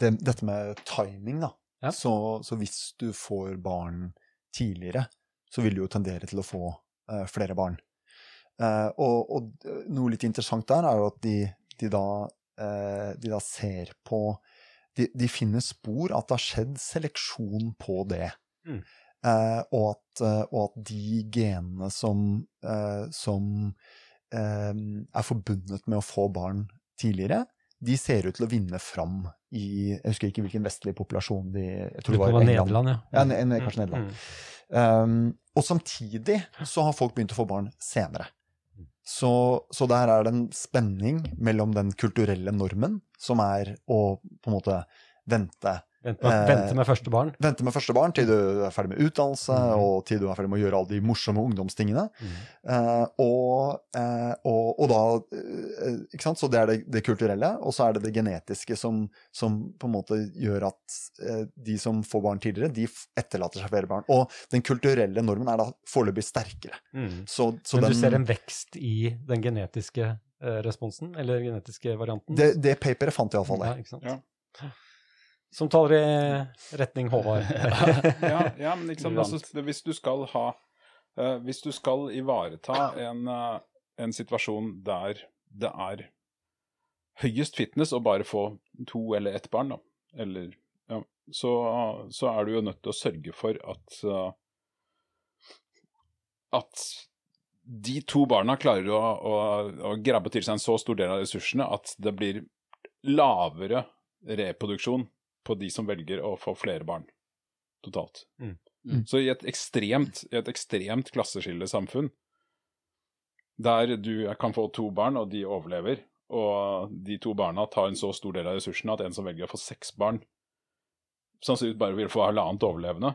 det, dette med timing, da. Ja. Så, så hvis du får barn tidligere, så vil du jo tendere til å få uh, flere barn. Uh, og, og noe litt interessant der er jo at de, de, da, uh, de da ser på de, de finner spor at det har skjedd seleksjon på det. Mm. Eh, og, at, eh, og at de genene som, eh, som eh, er forbundet med å få barn tidligere, de ser ut til å vinne fram i Jeg husker ikke hvilken vestlig populasjon de Jeg tror det var, England. Nederland, ja. Ja, ne- ne- kanskje Nederland. Mm. Um, og samtidig så har folk begynt å få barn senere. Så, så der er det en spenning mellom den kulturelle normen, som er å på en måte vente Vente, med, Eh, vente med første barn. Vente med første barn til du er ferdig med utdannelse, mm. og til du er ferdig med å gjøre alle de morsomme ungdomstingene. Mm. Eh, og, eh, og, og da Ikke sant? Så det er det, det kulturelle, og så er det det genetiske som, som på en måte gjør at eh, de som får barn tidligere, de etterlater seg flere barn. Og den kulturelle normen er da foreløpig sterkere. Mm. Så, så Men den, du ser en vekst i den genetiske eh, responsen, eller genetiske varianten? det, det paperet fant iallfall det. Ja, ikke sant? Ja. Som taler i retning Håvard. ja, ja, men liksom, altså, hvis du skal ha uh, Hvis du skal ivareta en, uh, en situasjon der det er høyest fitness å bare få to eller ett barn, da, eller ja, så, så er du jo nødt til å sørge for at uh, at de to barna klarer å, å, å grabbe til seg en så stor del av ressursene at det blir lavere reproduksjon på de som velger å få flere barn totalt. Mm. Mm. Så i et ekstremt, i et ekstremt klasseskillesamfunn, der du kan få to barn og de overlever, og de to barna tar en så stor del av ressursene at en som velger å få seks barn, sannsynligvis bare vil få halvannet overlevende,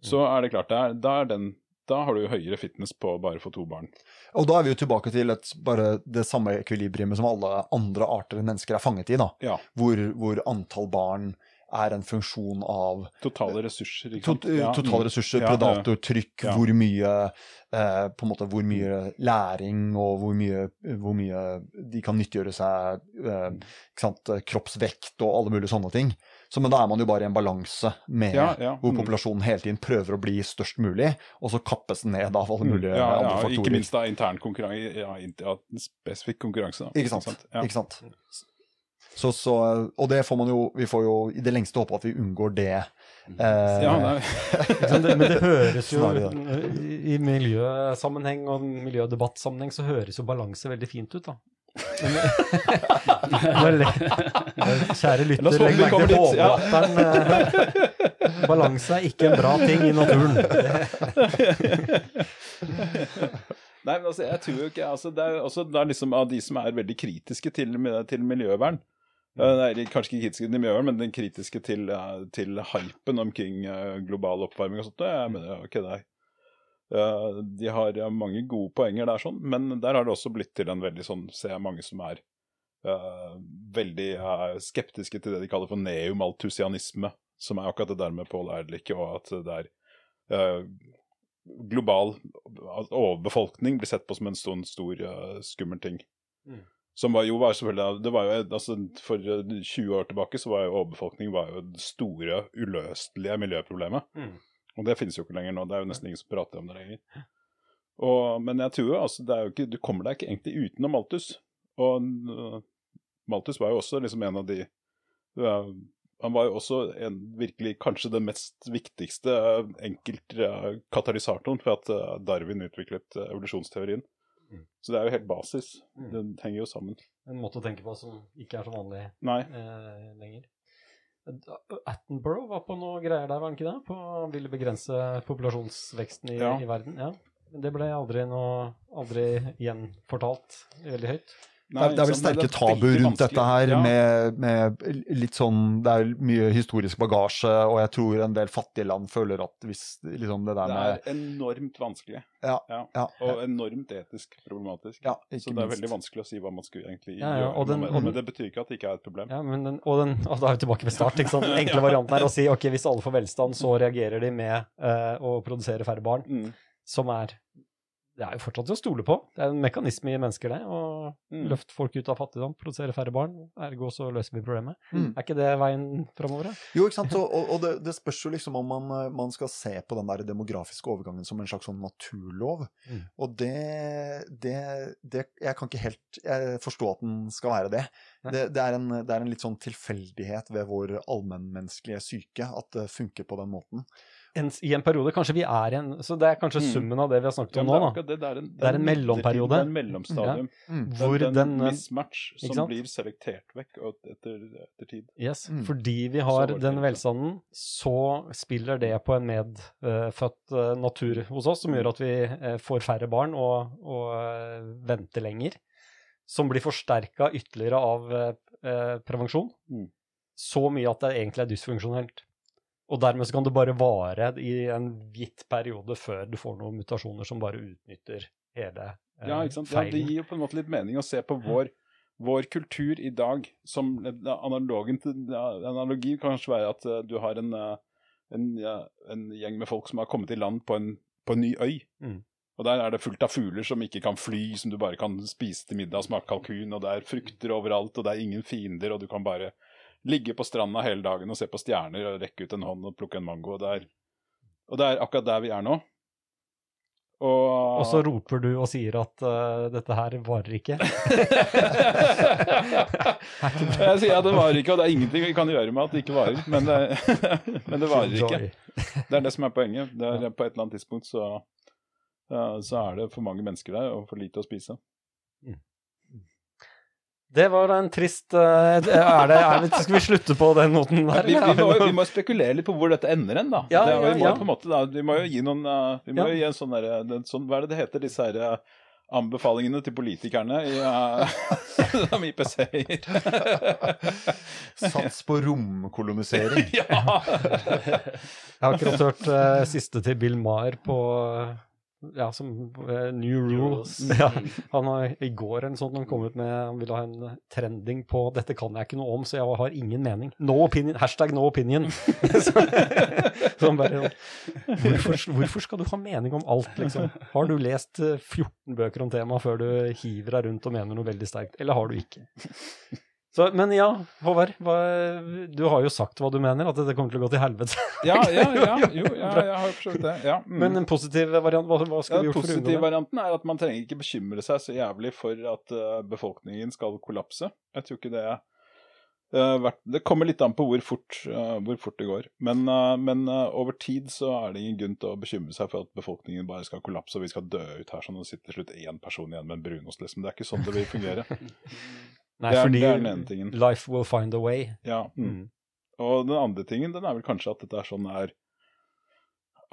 så er det klart da, er den, da har du høyere fitness på bare få to barn. Og da er vi jo tilbake til et, bare det samme ekvilibriumet som alle andre arter enn mennesker er fanget i, da. Ja. Hvor, hvor antall barn er en funksjon av Totale ressurser. ikke sant? Ja, totale mm. ressurser, Ja, predatortrykk, ja. hvor mye eh, på en måte hvor mye læring og hvor mye, hvor mye de kan nyttiggjøre seg eh, sant, kroppsvekt og alle mulige sånne ting. Så, men da er man jo bare i en balanse med Ja, ja, hvor mm. populasjonen hele tiden prøver å bli størst mulig, og så kappes den ned av alle mulige ja, andre ja, faktorer. ikke minst da intern konkurranse, ja, spesifikk konkurranse. Da. Ikke sant. Ja. Ikke sant? Så, så, og det får man jo Vi får jo i det lengste håpe at vi unngår det. Eh, Ja, nei. Ikke? Det- Men det høres jo Snarere I miljøsammenheng og miljødebattsammenheng så høres jo balanse veldig fint ut, da. Kjære lytter, legg merke til dit, ja. Balanse er ikke en bra ting i naturen. Nei, men altså, jeg tror jo ikke altså, Det er også det er liksom av de som er veldig kritiske til, til miljøvern. Eh, Nei, kanskje ikke kritiske til miljøvern, men den kritiske til, eh, til hypen omkring eh, global oppvarming og sånt. Jeg mener, ok, det er eh, De har eh, mange gode poenger der, sånn, men der har det også blitt til en veldig sånn Ser jeg mange som er eh, veldig eh, skeptiske til det de kaller for neomaltusianisme, som er akkurat det der med Paul Ehrlich, og at det er eh, global overbefolkning blir sett på som en stor, eh, skummel ting. Mm. Som var jo var selvfølgelig det var jo, altså For eh, 20 år tilbake så var jo overbefolkning var jo det store, uløselige miljøproblemet. Mm. Og det finnes jo ikke lenger nå. Det er jo nesten ingen som prater om det lenger. Og, men jeg tror altså det er jo ikke, du kommer deg ikke egentlig utenom Malthus. Og uh, Malthus var jo også liksom en av de uh, Han var jo også en, virkelig kanskje den mest viktigste uh, enkeltkatalysatoren for at øh, Darwin utviklet øh, evolusjonsteorien. Mm. Så det er jo helt basis. Mm. Den henger jo sammen. En måte å tenke på som ikke er så vanlig Nei. eh, lenger. Attenborough var på noe greier der, var han ikke det? På ville begrense populasjonsveksten i, Ja. i verden. Ja. Det ble aldri noe Aldri gjenfortalt veldig høyt. Det er, det er vel sterke det er tabu rundt dette her, Ja. med, med litt sånn Det er mye historisk bagasje, og jeg tror en del fattige land føler at hvis liksom det der Det med er enormt vanskelig. Ja, ja. Og enormt etisk problematisk. Ja, ikke så det er minst. veldig vanskelig å si hva man skulle egentlig Ja, ja, gjøre. den- med, men det betyr ikke at det ikke er et problem. Ja, men den, og, den, og da er vi tilbake ved start. ikke sant? Den enkle varianten er å si ok, hvis alle får velstand, så reagerer de med uh, å produsere færre barn. Mm. Som er Det er jo fortsatt til å stole på. Det er en mekanisme i mennesker, det. Å Mm. løfte folk ut av fattigdom, produsere færre barn. Ergo så løser vi problemet. Mm. Er ikke det veien framover? Jo, ikke sant. Så, og og det, det spørs jo liksom om man, eh, man skal se på den der demografiske overgangen som en slags sånn naturlov. Mm. Og det, det, det Jeg kan ikke helt forstå at den skal være det. Det, det, er en, det er en litt sånn tilfeldighet ved vår allmennmenneskelige syke at det funker på den måten. En, I en periode kanskje vi er i en Så det er kanskje Mm. summen av det vi har snakket om er nå, da. det. Det er en, Det er en mellomperiode. Det er en mellomstadium. Mm. Det er Hvor en den eh, mismatch som blir selektert vekk etter, etter tid. Yes, Mm. fordi vi har den velstanden, så spiller det på en medfødt eh, natur hos oss, som gjør at vi uh, får færre barn og, og venter lenger. Som blir forsterka ytterligere av prevensjon. Mm. Så mye at det egentlig er dysfunksjonelt. Og dermed så kan det bare vare i en gitt periode før du får noen mutasjoner som bare utnytter hele eh, Ja, ikke sant? Ja, det gir jo på en måte litt mening å se på vår, vår kultur i dag som analogen til analogi kan kanskje være at uh, du har en, uh, en, uh, en gjeng med folk som har kommet i land på en, på en ny øy. Mm. Og der er det fullt av fugler som ikke kan fly, som du bare kan spise til middag, smake kalkun, og det er frukter overalt, og det er ingen fiender, og du kan bare ligge på stranda hele dagen og se på stjerner og rekke ut en hånd og plukke en mango. Og det er, og det er akkurat der vi er nå. Og, Og så roper du og sier at uh, dette her varer ikke. Jeg sier at det varer ikke, og det er ingenting vi kan gjøre med at det ikke varer. Men det, men det varer ikke. Det er det som er poenget. Det er, på et eller annet tidspunkt så, uh, så er det for mange mennesker der og for lite å spise. Det var en trist eh, er det, er det, Skal vi slutte på den noten der? Vi, vi, må, vi må spekulere litt på hvor dette ender hen, da. Ja, det, vi, må, ja. på en måte, da vi må jo gi noen uh, Vi må Ja. jo gi en sånn derre den- sånn, Hva er det det heter, disse her uh, anbefalingene til politikerne i uh, som IPC-er. Sats på romkolonisering. ja! Jeg har akkurat hørt uh, siste til Bill Maher på ja, som uh, New Rules. Ja, han har i går en sånn han kom ut med Han ville ha en trending på 'dette kan jeg ikke noe om, så jeg har ingen mening'. No opinion. Hashtag no opinion. så, så bare, hvorfor, hvorfor, skal du ha mening om alt, liksom? Har du lest 14 bøker om temaet før du hiver deg rundt og mener noe veldig sterkt, eller har du ikke? Så, men ja, Håvard, hva, du har jo sagt hva du mener, at det kommer til å gå til helvete. ja, ja, ja, jo, ja, jeg har forstått det. Ja. Mm. Men en positiv variant, hva, hva skal ja, vi gjort for å unngå det? Positiv varianten er at man trenger ikke bekymre seg så jævlig for at uh, befolkningen skal kollapse. Jeg tror ikke det uh, Det kommer litt an på hvor fort, uh, hvor fort det går. Men, men over tid så er det ingen grunn til å bekymre seg for at befolkningen bare skal kollapse og vi skal dø ut her sånn og sitter til slutt én person igjen med en brunost, liksom. Det er ikke sånn det vil fungere. Nei, det er, fordi det er den ene tingen. life will find a way. Ja. Mm. Og den andre tingen, den er vel kanskje at dette er sånn er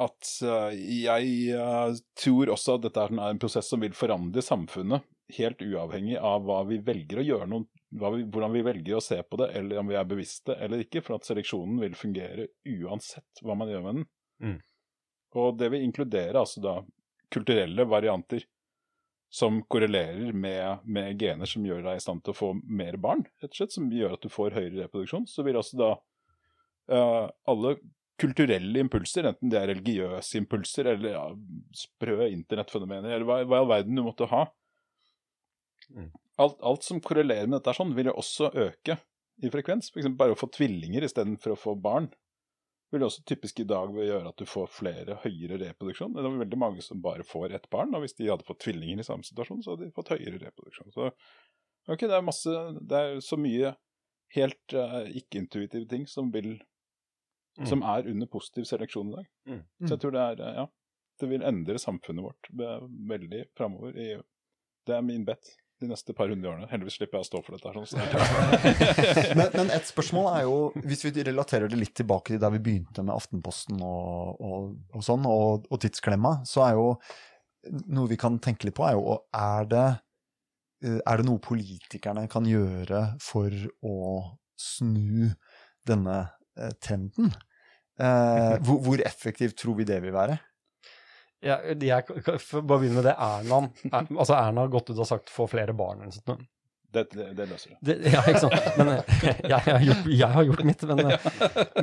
At uh, jeg uh, tror også at dette er en prosess som vil forandre samfunnet, helt uavhengig av hva vi velger å gjøre noe, vi, hvordan vi velger å se på det, eller om vi er bevisste eller ikke, for at seleksjonen vil fungere uansett hva man gjør med den. Mm. Og det vil inkludere altså da kulturelle varianter som korrelerer med, med, gener som gjør deg i stand til å få mer barn, rett og slett, som gjør at du får høyere reproduksjon, så vil også da uh, alle kulturelle impulser, enten det er religiøse impulser eller ja, sprø internettfenomener, eller hva, hva i all verden du måtte ha mm. alt, alt, som korrelerer med dette, sånn, vil jo også øke i frekvens. F.eks. bare å få tvillinger istedenfor å få barn vil også typisk i dag gjøre at du får flere høyere reproduksjon. Det er veldig mange som bare får ett barn, og hvis de hadde fått tvillinger i samme situasjon, så hadde de fått høyere reproduksjon. Så ok, det er masse Det er så mye helt uh, ikke-intuitive ting som vil mm. Som er under positiv seleksjon i dag. Mm. Så jeg tror det er Ja. Det vil endre samfunnet vårt veldig framover. Det er min bet de neste par hundre årene. Heldigvis slipper jeg å stå for dette. Sånn, men, men, et spørsmål er jo, hvis vi relaterer det litt tilbake til der vi begynte med Aftenposten og, og, og sånn, og, og, tidsklemma, så er jo noe vi kan tenke litt på, er jo er det, eh, er det noe politikerne kan gjøre for å snu denne eh, trenden? Eh, hvor, hvor effektivt tror vi det vil være? Ja, jeg, for bare begynne med det. Erna, er, altså Erna har gått ut og sagt 'få flere barn' eller sånt. Det, det, det løser det. Ja, ikke sant. Men jeg, jeg, har, gjort, jeg har gjort mitt. Men,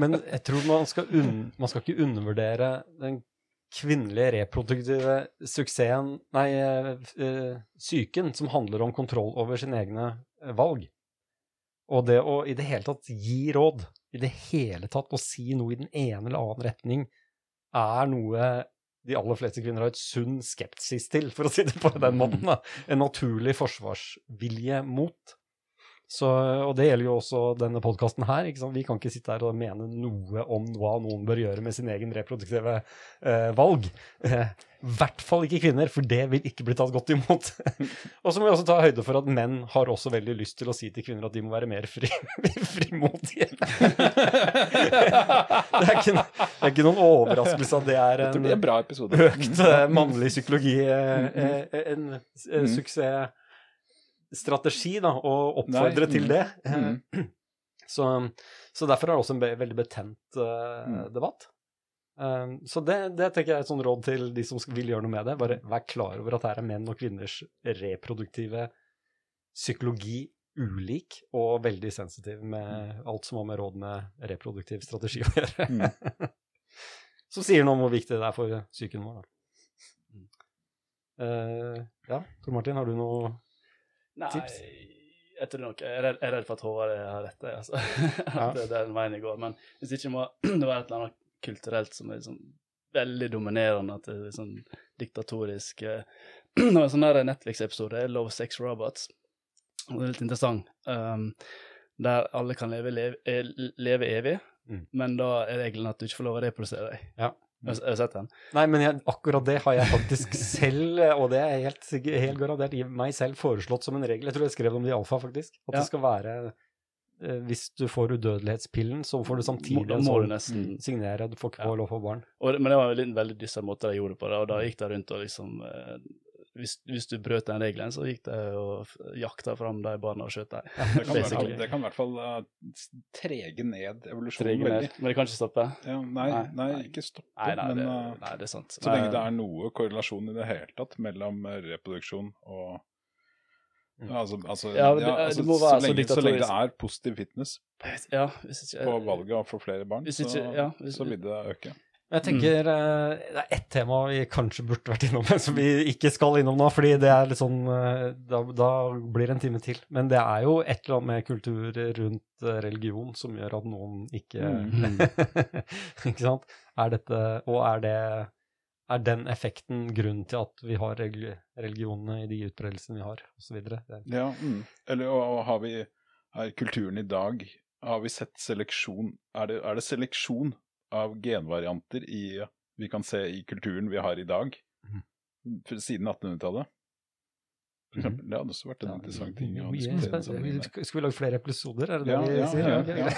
men, jeg tror man skal, un, man skal ikke undervurdere den kvinnelige reproduktive suksessen, nei, psyken, som handler om kontroll over sine egne valg. Og det å i det hele tatt gi råd, i det hele tatt å si noe i den ene eller annen retning, er noe de aller fleste kvinner har et sunn skepsis til, for å si det på den måten. Da. En naturlig forsvarsvilje mot. Så, og det gjelder jo også denne podkasten her. Vi kan ikke sitte her og mene noe om hva noen bør gjøre med sin egen reproduktive eh, valg. I eh, hvert fall ikke kvinner, for det vil ikke bli tatt godt imot. og så må vi også ta høyde for at menn har også veldig lyst til å si til kvinner at de må være mer fri, frimodige. det, er ikke, det, er ikke, noen overraskelse at det er en, det en økt eh, mannlig psykologi, eh, eh, en, en, en mm. suksess strategi da, å oppfordre Nei. til det. Mm. Så, så, derfor er det også en veldig betent uh, mm. debatt. Um, så det, det, tenker jeg er et sånn råd til de som vil gjøre noe med det. Bare vær klar over at her er menn og kvinners reproduktive psykologi ulik og veldig sensitiv med mm. alt som har med råd med reproduktiv strategi å gjøre. Mm. som sier noe om hvor viktig det er for psyken vår. Da. Uh, ja, Tor Martin, har du noe Nei, tips? jeg tror nok Jeg er redd, for at Håvard har rett, altså. Ja. det, det er den veien jeg går. Men hvis ikke må det være et eller annet kulturelt som er liksom veldig dominerende, at det er sånn diktatorisk uh, En sånn Netflix-episode, Love Sex Robots, det er litt interessant, um, der alle kan leve, leve, eh, leve evig, mm. men da er regelen at du ikke får lov å reprodusere deg. Ja. Har sett den? Nei, men jeg, akkurat det har jeg faktisk selv, og det er helt, helt garantert meg selv foreslått som en regel. Jeg tror jeg skrev det om det i Alfa, faktisk. At ja. det skal være eh, Hvis du får udødelighetspillen, så får du samtidig en sånn signere. Du får ikke ja. lov å få barn. Og, men det var en veldig dyster måte de gjorde det på, det, og da gikk de rundt og liksom eh, hvis, hvis du brøt den regelen, så gikk det og jakta fram de barna og skjøt dem. Det kan, i hvert fall, det kan i hvert fall uh, trege ned evolusjonen Trege ned. veldig. Men det kan ikke stoppe. Ja, nei, Nei, nei, ikke stoppe, Nei, nei, men det, eh, nei, det er sant. så lenge det er noe korrelasjon i det hele tatt mellom eh, reproduksjon og Mm. Altså, altså, Ja, det, ja, altså så, lenge, så lenge det er positiv fitness Ja, hvis ikke på valget av å få flere barn, ikke, så, ja, hvis- så vil det øke. Jeg tenker mm. Det er ett tema vi kanskje burde vært innom, men som vi ikke skal innom nå. fordi det er litt sånn eh, da, da blir det en time til. Men det er jo et eller annet med kultur rundt eh, religion som gjør at noen ikke Mm. Ikke sant? Er dette Og er det er den effekten grunnen til at vi har religionene i de utbredelsene vi har, osv.? Ja, mm. Eller og, og har vi er kulturen i dag Har vi sett seleksjon er det, er det seleksjon av genvarianter i, vi kan se i kulturen vi har i dag, Mhm. for, siden 1800-tallet? Mm. Det hadde også vært en interessant ting å er diskutere. Skal vi lage flere episoder, er det det Ja, vi ja, sier? ja, ja,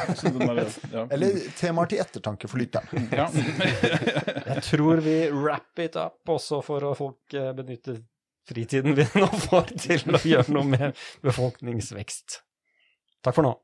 er- ja. Eller temaer til ettertanke for lytteren. ja. Jeg tror vi wrap it up også for å folk eh, benytte fritiden vi nå får til å gjøre noe med befolkningsvekst. Takk for nå.